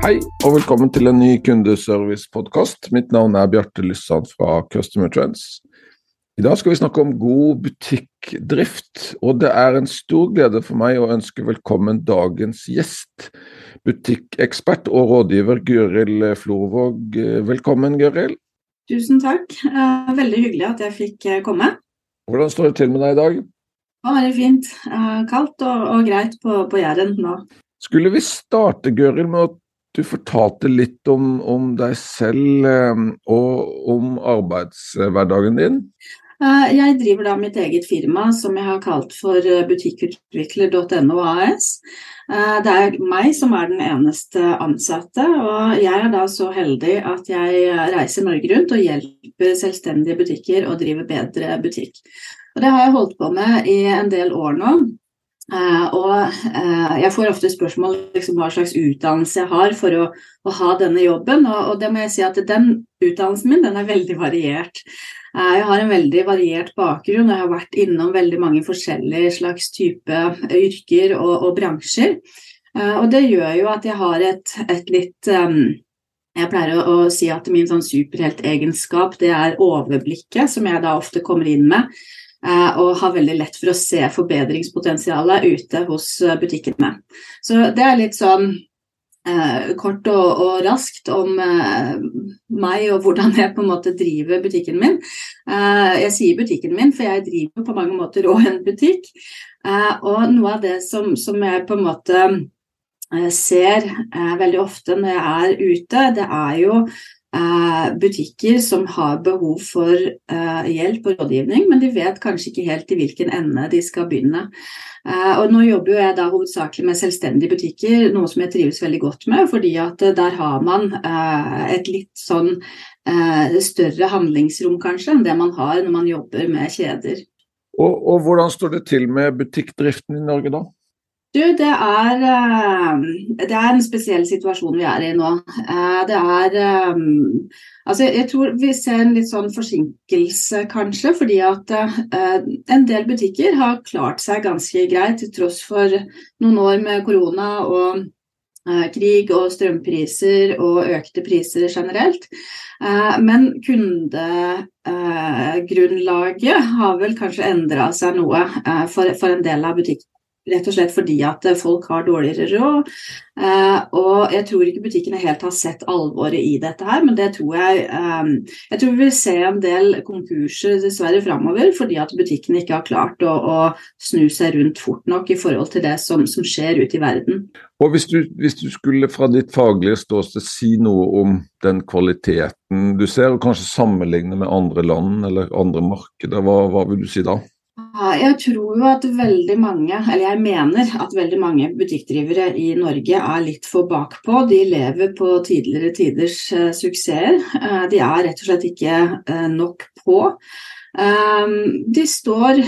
Hei og velkommen til en ny kundeservice-podkast. Mitt navn er Bjarte Lyssand fra Customer Trends. I dag skal vi snakke om god butikkdrift, og det er en stor glede for meg å ønske velkommen dagens gjest. Butikkekspert og rådgiver Gøril Florvåg. Velkommen, Gøril. Tusen takk. Eh, veldig hyggelig at jeg fikk eh, komme. Hvordan står det til med deg i dag? Det var veldig fint. Eh, kaldt og, og greit på, på Jæren nå. Skulle vi starte, Gøril, med at du fortalte litt om, om deg selv og om arbeidshverdagen din? Jeg driver da mitt eget firma som jeg har kalt for butikkutvikler.no AS. Det er meg som er den eneste ansatte, og jeg er da så heldig at jeg reiser Norge rundt og hjelper selvstendige butikker å drive bedre butikk. Og det har jeg holdt på med i en del år nå. Uh, og uh, jeg får ofte spørsmål liksom, hva slags utdannelse jeg har for å, å ha denne jobben, og, og, det må jeg si at den utdannelsen min den er veldig variert. Uh, jeg har en veldig variert bakgrunn, og jeg har vært innom veldig mange forskjellige slags type yrker og, og bransjer. og det gjør jo at jeg har et, et litt um, jeg pleier å, å si at min sånn superheltegenskap det er overblikket, som jeg da ofte kommer inn med. Eh, og har veldig lett for å se forbedringspotensialet ute hos eh, butikkene. Så det er litt sånn eh, kort og, og, raskt om eh, meg og hvordan jeg på en måte driver butikken min. Eh, jeg sier butikken min, for jeg driver på mange måter òg en butikk. Eh, og noe av det som, som jeg på en måte ser veldig ofte når jeg er ute, det er jo butikker som har behov for eh, hjelp og rådgivning, men de vet kanskje ikke helt i hvilken ende de skal begynne. Eh, og nå jobber jeg da hovedsakelig med selvstendige butikker, noe som jeg trives veldig godt med, fordi at der har man et litt sånn større handlingsrom kanskje enn det man har når man jobber med kjeder. Og, og hvordan står det til med butikkdriften i Norge da? Du, det er, eh, det er, en spesiell situasjon vi er i nå. Eh, det er eh, Altså, jeg tror vi ser en litt sånn forsinkelse, kanskje, fordi at en del butikker har klart seg ganske greit til tross for noen år med korona og krig og strømpriser og økte priser generelt. Men kundegrunnlaget har vel kanskje endra seg noe for en del av butikkene. Rett og slett fordi at folk har dårligere råd. Eh, og jeg tror ikke butikkene helt har sett alvoret i dette her, men det tror jeg eh, Jeg tror vi vil se en del konkurser dessverre framover fordi at butikkene ikke har klart å, å, snu seg rundt fort nok i forhold til det som, som skjer ute i verden. Og hvis du, hvis du, skulle fra ditt faglige ståsted si noe om den kvaliteten du ser, og kanskje sammenligne med andre land eller andre markeder, hva, hva vil du si da? Jeg tror jo at veldig mange, eller jeg mener at veldig mange butikkdrivere i Norge er litt for bakpå. De lever på tidligere tiders uh, suksesser. Uh, de er rett og slett ikke nok på. de står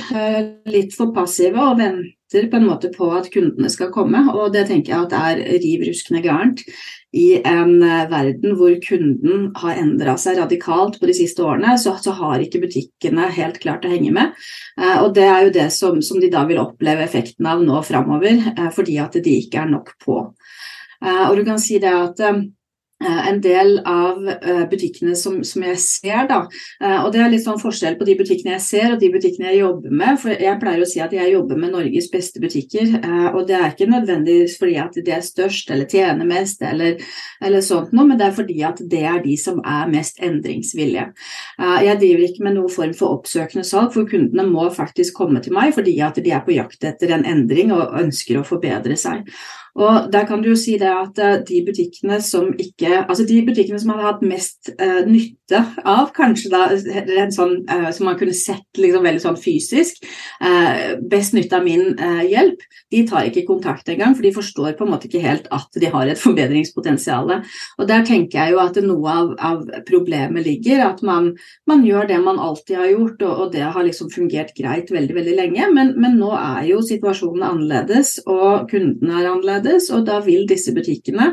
litt for passive og venter på en måte på at kundene skal komme, og det tenker jeg at er riv ruskende gærent i en eh, verden hvor kunden har endra seg radikalt på de siste årene, så, så, har ikke butikkene helt klart å henge med. Eh, og Det er jo det som, som de da vil oppleve effekten av nå framover, eh, fordi at de ikke er nok på. Eh, og du kan si det at Eh, en del av eh, butikkene som, som, jeg ser. Da. Eh, og Det er litt sånn forskjell på de butikkene jeg ser og de butikkene jeg jobber med. for Jeg pleier å si at jeg jobber med Norges beste butikker. og Det er ikke nødvendigvis fordi at de er størst eller tjener mest, eller, eller sånt noe, men det er fordi at det er de som er mest endringsvillige. Jeg driver ikke med noen form for oppsøkende salg, for kundene må faktisk komme til meg fordi at de er på jakt etter en endring og ønsker å forbedre seg. Og der kan du jo si det at de butikkene som ikke Altså de butikkene som hadde hatt mest uh, nytte av, kanskje da en sånn uh, som man kunne sett liksom veldig sånn fysisk, uh, best nytte av min uh, hjelp, de tar ikke kontakt engang, for de forstår på en måte ikke helt at de har et forbedringspotensial. Og der tenker jeg jo at noe av, av problemet ligger, at man, man, gjør det man alltid har gjort, og, og det har liksom fungert greit veldig, veldig lenge, men, men nå er jo situasjonen annerledes, og kundene er annerledes, og da vil disse butikkene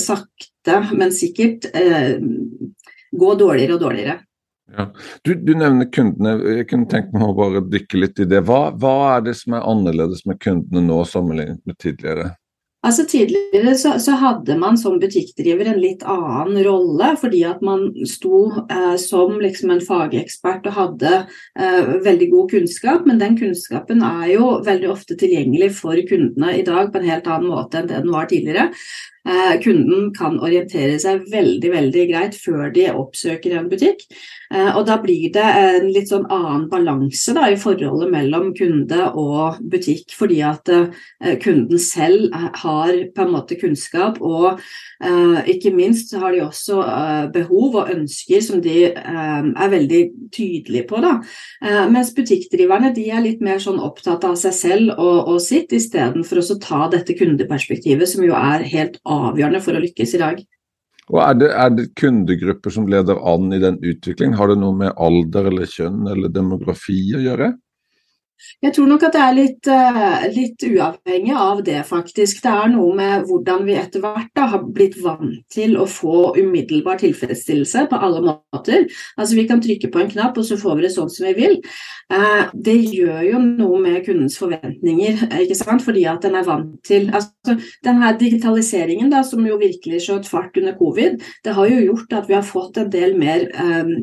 sakte, men sikkert eh, gå dårligere og dårligere. Ja. Du, du, nevner kundene. Jeg kunne tenkt meg å bare dykke litt i det. Hva, hva er det som er annerledes med kundene nå sammenlignet med tidligere? Altså Tidligere så, så, hadde man som butikkdriver en litt annen rolle, fordi at man sto eh, som liksom en fagekspert og hadde eh, veldig god kunnskap, men den kunnskapen er jo veldig ofte tilgjengelig for kundene i dag på en helt annen måte enn det den var tidligere. Eh, kunden kan orientere seg veldig veldig greit før de oppsøker en butikk. Eh, og Da blir det en litt sånn annen balanse i forholdet mellom kunde og butikk, fordi at eh, kunden selv har på en måte kunnskap, og ikke minst har de også behov og ønsker som de er veldig tydelige på. Da. Mens butikkdriverne de er litt mer sånn opptatt av seg selv og, og sitt, istedenfor å ta dette kundeperspektivet, som jo er helt avgjørende for å lykkes i dag. Og er det, er det, kundegrupper som leder an i den utviklingen? Har det noe med alder eller kjønn eller demografi å gjøre? Jeg tror nok at det er litt, eh, litt, uavhengig av det, faktisk. Det er noe med hvordan vi etter hvert da, har blitt vant til å få umiddelbar tilfredsstillelse på alle måter. Altså Vi kan trykke på en knapp, og så får vi det sånn som vi vil. Eh, det gjør jo noe med kundens forventninger, ikke sant? fordi at den er vant til altså Den her digitaliseringen da, som jo virkelig skjøt fart under covid, det har jo gjort at vi har fått en del mer um,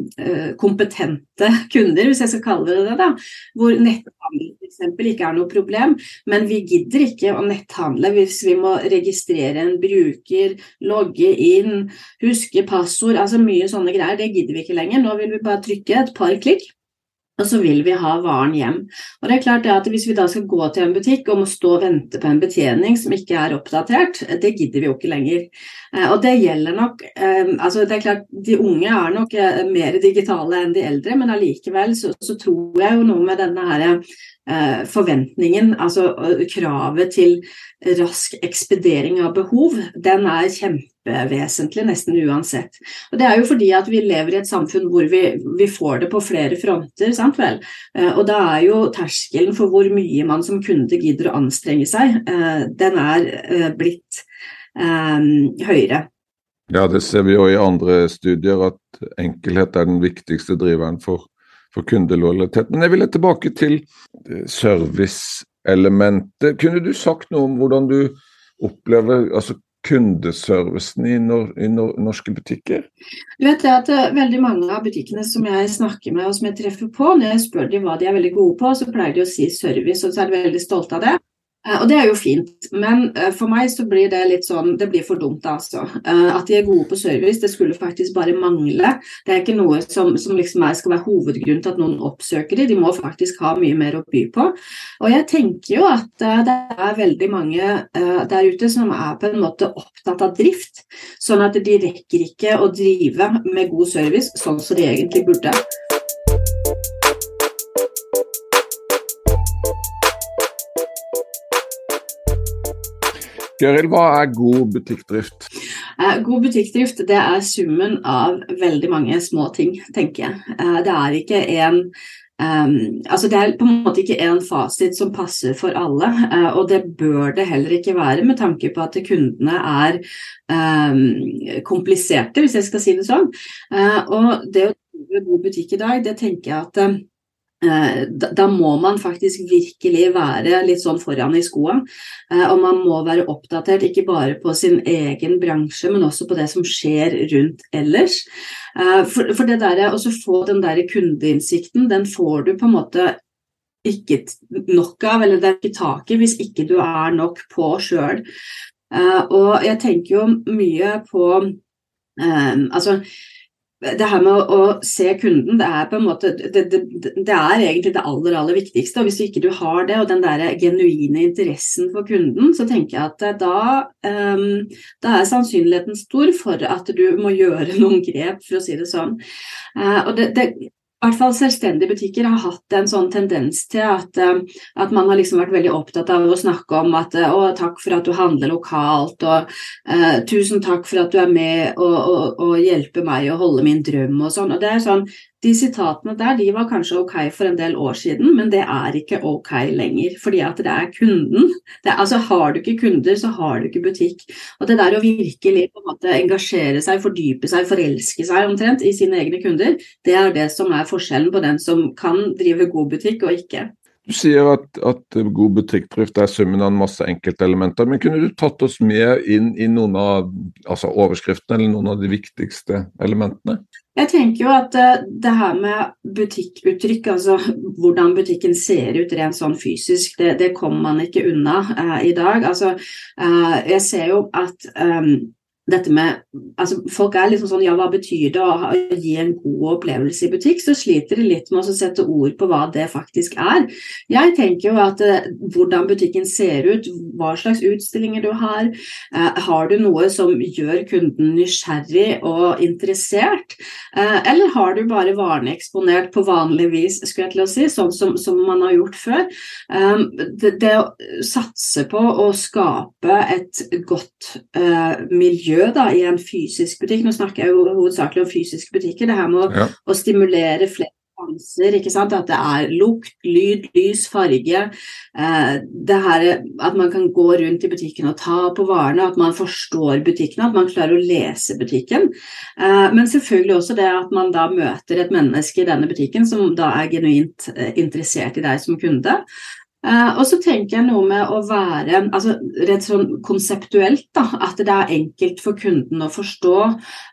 kompetente kunder, hvis jeg skal kalle det det. da, hvor nett netthandel f.eks. ikke er noe problem, men vi gidder ikke å netthandle hvis vi må registrere en bruker, logge inn, huske passord, altså mye sånne greier. Det gidder vi ikke lenger. Nå vil vi bare trykke et par klikk, og så vil vi ha varen hjem. Og det er klart det at Hvis vi da skal gå til en butikk og må stå og vente på en betjening som ikke er oppdatert, det gidder vi jo ikke lenger. Eh, og det gjelder nok eh, altså det er klart De unge er nok eh, mer digitale enn de eldre, men allikevel så, så tror jeg jo noe med denne her forventningen, altså kravet til rask ekspedering av behov, den er kjempevesentlig nesten uansett. Og Det er jo fordi at vi lever i et samfunn hvor vi, vi får det på flere fronter. sant vel? Og da er jo terskelen for hvor mye man som kunde gidder å anstrenge seg, den er blitt høyere. Ja, det ser vi jo i andre studier at enkelhet er den viktigste driveren for, for kundelojalitet. Men jeg vil tilbake til eh, serviceelementet. Kunne du sagt noe om hvordan du opplever altså kundeservicen i, nor i nor norske butikker? Du vet at uh, Veldig mange av butikkene som jeg snakker med og som jeg treffer på, når jeg spør dem hva de er veldig gode på, så pleier de å si service, og så er de veldig stolte av det. Eh, og det er jo fint, men eh, for meg så blir det litt sånn Det blir for dumt, altså. Eh, at de er gode på service, det skulle faktisk bare mangle. Det er ikke noe som, som liksom er, skal være hovedgrunnen til at noen oppsøker dem. De må faktisk ha mye mer å by på. Og jeg tenker jo at det er veldig mange der ute som er på en måte opptatt av drift. Sånn at de rekker ikke å drive med god service sånn som de egentlig burde. Gøril, hva er god butikkdrift? Eh, god butikkdrift det er summen av veldig mange små ting, tenker jeg. Eh, det er ikke en Um, altså Det er på en måte ikke en fasit som passer for alle, uh, og det bør det heller ikke være med tanke på at kundene er um, kompliserte, hvis jeg skal si det sånn. Uh, og det å drive god butikk i dag, det tenker jeg at uh, Eh, da må man faktisk virkelig være litt sånn foran i skoa. Eh, og man må være oppdatert ikke bare på sin egen bransje, men også på det som skjer rundt ellers. Eh, for, det å få den der kundeinnsikten, den får du på en måte ikke nok av, eller det er ikke tak i, hvis ikke du er nok på sjøl. Og jeg tenker jo mye på Altså det her med å, se kunden, det er på en måte det, det, det, er egentlig det aller, aller viktigste. og Hvis ikke du har det, og den der genuine interessen for kunden, så tenker jeg at da, um, da er sannsynligheten stor for at du må gjøre noen grep, for å si det sånn. Uh, og det, det, i hvert fall selvstendige butikker har hatt en sånn tendens til at, eh, at, man har liksom vært veldig opptatt av å snakke om at eh, å, takk for at du handler lokalt, og uh, tusen takk for at du er med og, og, og hjelper meg å holde min drøm og sånn. Og det er sånn, de sitatene der de var kanskje ok for en del år siden, men det er ikke ok lenger. Fordi at det er kunden. Det altså Har du ikke kunder, så har du ikke butikk. Og det der å virkelig på en måte engasjere seg, fordype seg, forelske seg omtrent i sine egne kunder, det er det som er forskjellen på den som kan drive god butikk og ikke. Du sier at, at god butikkdrift er summen av en masse enkeltelementer. Men kunne du tatt oss med inn i noen av altså overskriftene eller noen av de viktigste elementene? Jeg tenker jo at uh, det her med butikkuttrykk, altså hvordan butikken ser ut rent sånn fysisk, det, det kommer man ikke unna eh, i dag. Altså, eh, jeg ser jo at um, dette med altså Folk er liksom sånn Ja, hva betyr det å gi en god opplevelse i butikk? Så sliter de litt med å sette ord på hva det faktisk er. Jeg tenker jo at eh, hvordan butikken ser ut, hva slags utstillinger du har. Eh, har du noe som gjør kunden nysgjerrig og interessert? Eh, eller har du bare varene eksponert på vanlig vis, skulle jeg til å si, sånn som, som man har gjort før? Eh, det, det, å satse på å skape et godt eh, miljø miljø da, i en fysisk butikk. Nå snakker jeg jo hovedsakelig om fysiske butikker. Det her med å, ja. å stimulere flere sanser, ikke sant? At det er lukt, lyd, lys, farge. Eh, det her At man kan gå rundt i butikken og ta på varene, at man forstår butikkene, at man klarer å lese butikken. Eh, men selvfølgelig også det at man da møter et menneske i denne butikken som da er genuint eh, interessert i deg som kunde. Uh, og så tenker jeg noe med å være altså rett sånn konseptuelt, da, at det er enkelt for kunden å forstå.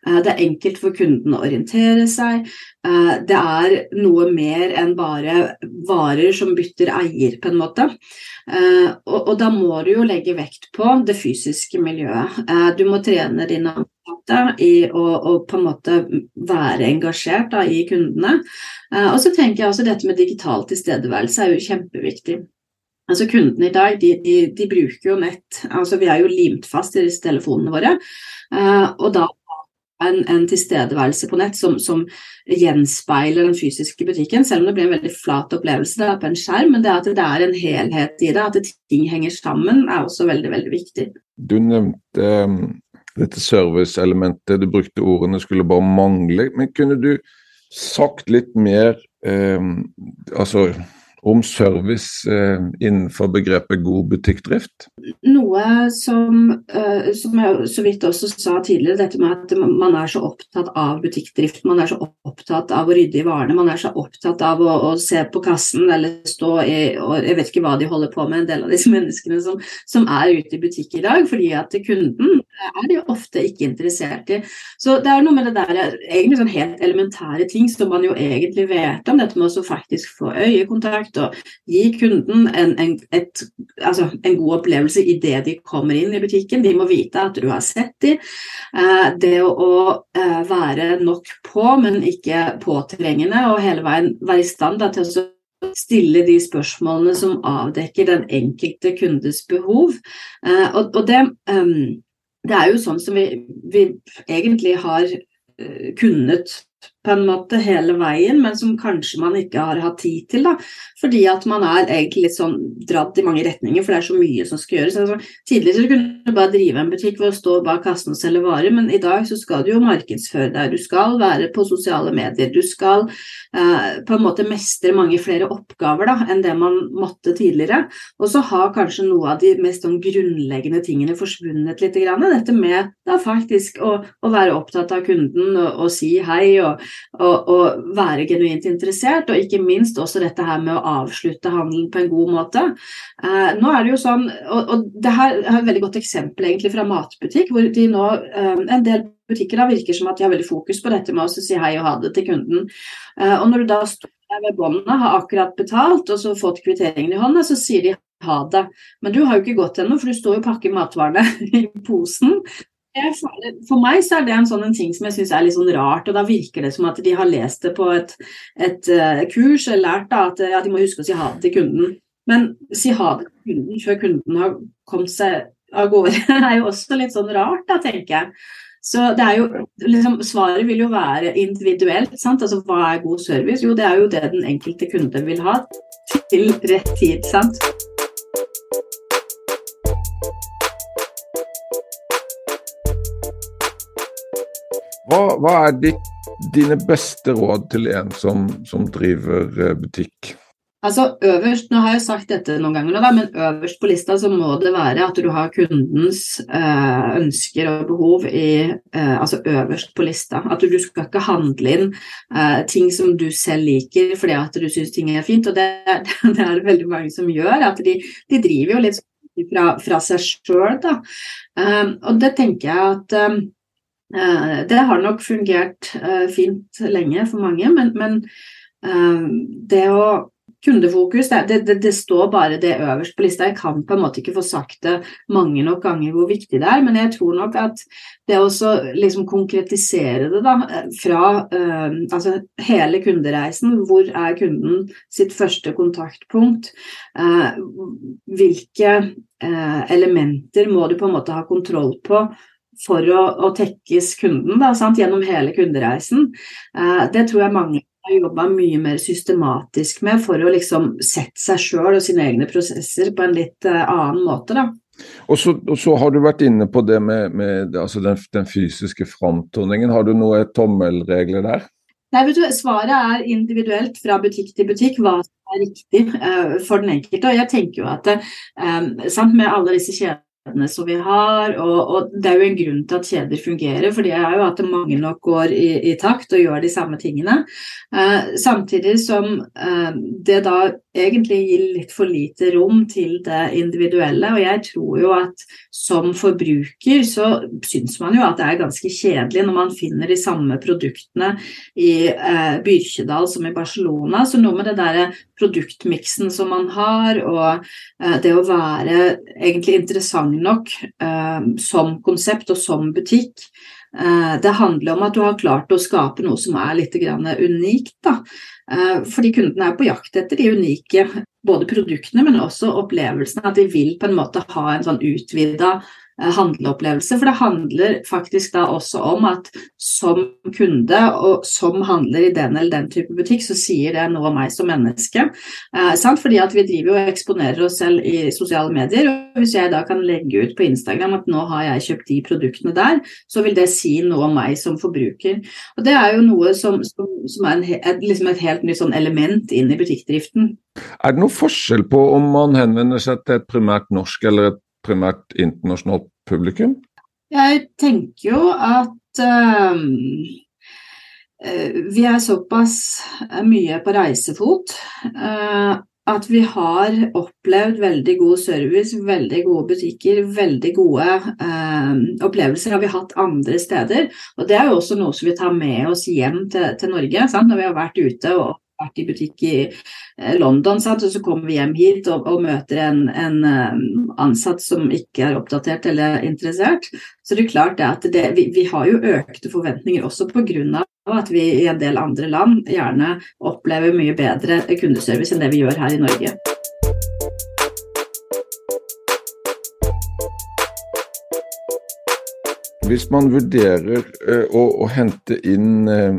Uh, det er enkelt for kunden å orientere seg. Uh, det er noe mer enn bare varer som bytter eier, på en måte. Og, og, da må du jo legge vekt på det fysiske miljøet. du må trene dine ansatte i å, å, på en måte være engasjert da, i kundene. og så tenker jeg også dette med digital tilstedeværelse er jo kjempeviktig. Altså Kundene i dag de, de, de, bruker jo nett. altså Vi er jo limt fast i disse telefonene våre. Uh, og da en, en tilstedeværelse på nett som, som, gjenspeiler den fysiske butikken, selv om det blir en veldig flat opplevelse det på en skjerm. Men det at det er en helhet i det, at ting henger sammen, er også veldig, veldig viktig. Du nevnte um, dette serviceelementet, du brukte ordene skulle bare mangle. Men kunne du sagt litt mer um, altså om service eh, innenfor begrepet god butikkdrift? Noe som, eh, som, jeg så vidt også sa tidligere, dette med at man er så opptatt av butikkdrift. Man er så opptatt av å rydde i varene, man er så opptatt av å, å se på kassen eller stå i og Jeg vet ikke hva de holder på med, en del av disse menneskene som, som er ute i butikk i dag. fordi at kunden er de ofte ikke interessert i. Så det er noe med det der egentlig sånn helt elementære ting som man jo egentlig vet om. Dette med å faktisk få øyekontakt ut og gi kunden en, en, et, altså en god opplevelse idet de kommer inn i butikken. De må vite at du har sett dem. Eh, det å, eh, være nok på, men ikke påtrengende, og hele veien være i stand til å stille de spørsmålene som avdekker den enkelte kundes behov. Eh, og, det, um, det, er jo sånn som vi, vi egentlig har kunnet på en måte hele veien, men som kanskje man ikke har hatt tid til. da, Fordi at man er egentlig litt sånn dratt i mange retninger, for det er så mye som skal gjøres. Altså, tidligere kunne du bare drive en butikk ved å stå bak kassen og selge varer, men i dag så skal du jo markedsføre deg. Du skal være på sosiale medier. Du skal eh, på en måte mestre mange flere oppgaver da, enn det man måtte tidligere. Og så har kanskje noe av de mest sånn grunnleggende tingene forsvunnet litt. Grann. Dette med da faktisk å, å være opptatt av kunden og, og si hei. og å være genuint interessert, og ikke minst også dette her med å avslutte handelen på en god måte. Eh, nå er det jo sånn, og, og det her er et veldig godt eksempel egentlig fra matbutikk, hvor de nå, eh, en del butikker da virker som at de har veldig fokus på dette med å si hei og ha det til kunden. Eh, og når du da står der ved båndene, har akkurat betalt og så fått kvitteringen i hånda, så sier de ha det. Men du har jo ikke gått ennå, for du står jo og pakker matvarene i posen. For meg så er det en sånn ting som jeg syns er litt sånn rart. og Da virker det som at de har lest det på et, et uh, kurs eller lært da, at ja, de må huske å si ha det til kunden. Men si ha det til kunden før kunden har kommet seg av gårde, er jo også litt sånn rart, da, tenker jeg. Så det er jo, liksom, Svaret vil jo være individuelt. sant? Altså, Hva er god service? Jo, det er jo det den enkelte kunde vil ha til rett tid. sant? Hva, hva er de, dine beste råd til en som, som driver eh, butikk? Altså øverst, nå har jeg sagt dette noen ganger, nå, men øverst på lista så må det være at du har kundens eh, ønsker og behov i, eh, altså øverst på lista. At du, skal ikke handle inn ting som du selv liker fordi at du syns ting er fint. Og det, det, er det veldig mange som gjør. At de, de driver jo litt fra, fra seg sjøl, da. Um, og det tenker jeg at det har nok fungert eh, fint lenge for mange, men, men eh, det å Kundefokus, det, det, det, står bare det øverst på lista. Jeg kan på en måte ikke få sagt det mange nok ganger hvor viktig det er, men jeg tror nok at det å liksom konkretisere det da, fra uh, altså hele kundereisen, hvor er kunden sitt første kontaktpunkt, uh, hvilke uh, elementer må du på en måte ha kontroll på for å, å tekkes kunden da, sant, gjennom hele kundereisen. Eh, det tror jeg mange har jobba mye mer systematisk med for å liksom sette seg sjøl og sine egne prosesser på en litt eh, annen måte. da. Og så, og så, har du vært inne på det med, med altså den, den, fysiske framtoningen. Har du noen tommelregler der? Nei, vet du, Svaret er individuelt fra butikk til butikk hva som er riktig uh, for den enkelte. Og jeg tenker jo at uh, sant, Med alle disse kjedene som vi har. Og, og, det er jo en grunn til at kjeder fungerer, for det er jo at mange nok går i, i takt og gjør de samme tingene. Eh, samtidig som eh, det da egentlig gir litt for lite rom til det individuelle. Og jeg tror jo at som forbruker så syns man jo at det er ganske kjedelig når man finner de samme produktene i eh, Byrkjedal som i Barcelona. Så noe med det derre produktmiksen som man har, og eh, det å være egentlig interessant nok eh, som konsept og som butikk. Eh, det handler om at du har klart å skape noe som er litt unikt. Da. Fordi kundene er på jakt etter de unike både produktene, men også opplevelsene. At de vil på en måte ha en sånn utvida Eh, handleopplevelse. For det handler faktisk da også om at som kunde og som handler i den eller den type butikk, så sier det noe om meg som menneske. Eh, Fordi at vi driver og eksponerer oss selv i sosiale medier. og Hvis jeg da kan legge ut på Instagram at nå har jeg kjøpt de produktene der, så vil det si noe om meg som forbruker. Og Det er jo noe som, som, som er en, et, liksom et helt nytt sånn element inn i butikkdriften. Er det noe forskjell på om man henvender seg til et primært norsk eller et primært internasjonalt publikum? Jeg tenker jo at uh, vi er såpass mye på reisefot uh, at vi har opplevd veldig god service, veldig gode butikker, veldig gode eh, opplevelser har vi hatt andre steder. Og det er jo også noe som vi tar med oss hjem til, til Norge sant? når vi har vært ute og vært i butikk i eh, London, sant? og så kommer vi hjem hit og, og møter en, en, eh, ansatt som ikke er oppdatert eller interessert. Så det er klart det at det, vi, vi, har jo økte forventninger også pga. at vi i en del andre land gjerne opplever mye bedre kundeservice enn det vi gjør her i Norge. Hvis man vurderer uh, å, å, hente inn, uh,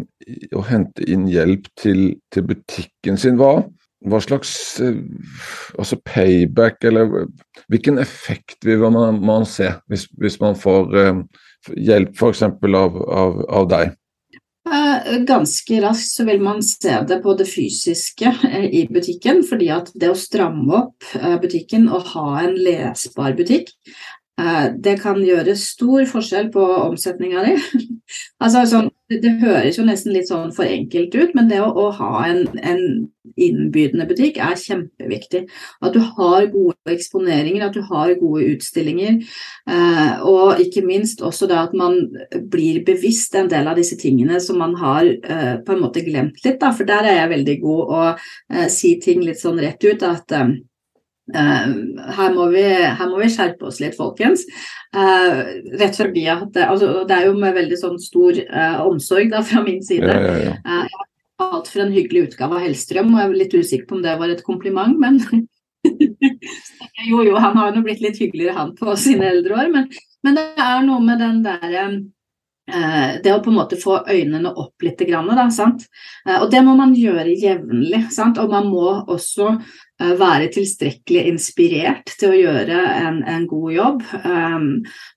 å, hente inn, hjelp til, til butikken sin, hva, hva slags uh, altså payback eller hvilken effekt vil man, man se hvis, hvis, man får hjelp f.eks. Av, av, av deg? Ganske raskt så vil man se det på det fysiske i butikken. fordi at det å stramme opp butikken og ha en lesbar butikk Eh, det kan gjøre stor forskjell på omsetninga di. altså, sånn, det, det, høres jo nesten litt sånn for enkelt ut, men det å, å ha en, en, innbydende butikk er kjempeviktig. At du har gode eksponeringer, at du har gode utstillinger. Eh, og ikke minst også det at man blir bevisst en del av disse tingene som man har eh, på en måte glemt litt. Da. For der er jeg veldig god å eh, si ting litt sånn rett ut. at eh, her, må vi, her, må vi, skjerpe oss litt, folkens. rett fordi at det, altså, det er jo med veldig sånn stor omsorg da, fra min side. Ja, ja, ja. alt for en hyggelig utgave av Hellstrøm, og jeg er litt usikker på om det var et kompliment, men jo, jo, han har jo blitt litt hyggeligere, han, på sine eldre år. Men, men det er noe med den derre Eh, det å på en måte få øynene opp litt. Da, sant? Eh, og det må man gjøre jevnlig. Og man må også eh, være tilstrekkelig inspirert til å gjøre en, en god jobb. Um,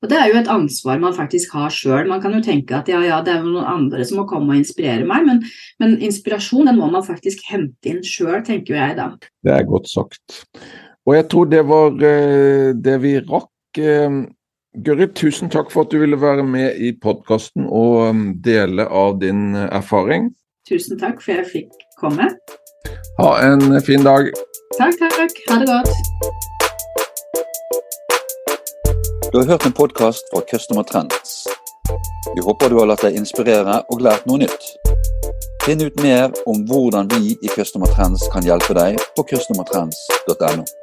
og det er jo et ansvar man faktisk har sjøl. Man kan jo tenke at ja, ja, det er jo noen andre som må komme og inspirere meg, men, men inspirasjon den må man faktisk hente inn sjøl, tenker jeg da. Det er godt sagt. Og jeg tror det var det vi rakk. Guri, tusen takk for at du ville være med i podkasten og um, dele av din uh, erfaring. Tusen takk for at jeg fikk komme. Ha en fin dag. Takk, takk. Ha det godt. Du har hørt en podkast fra Customer Trends. Vi håper du har latt deg inspirere og lært noe nytt. Finn ut mer om hvordan vi i Customer Trends kan hjelpe deg på customertrends.no.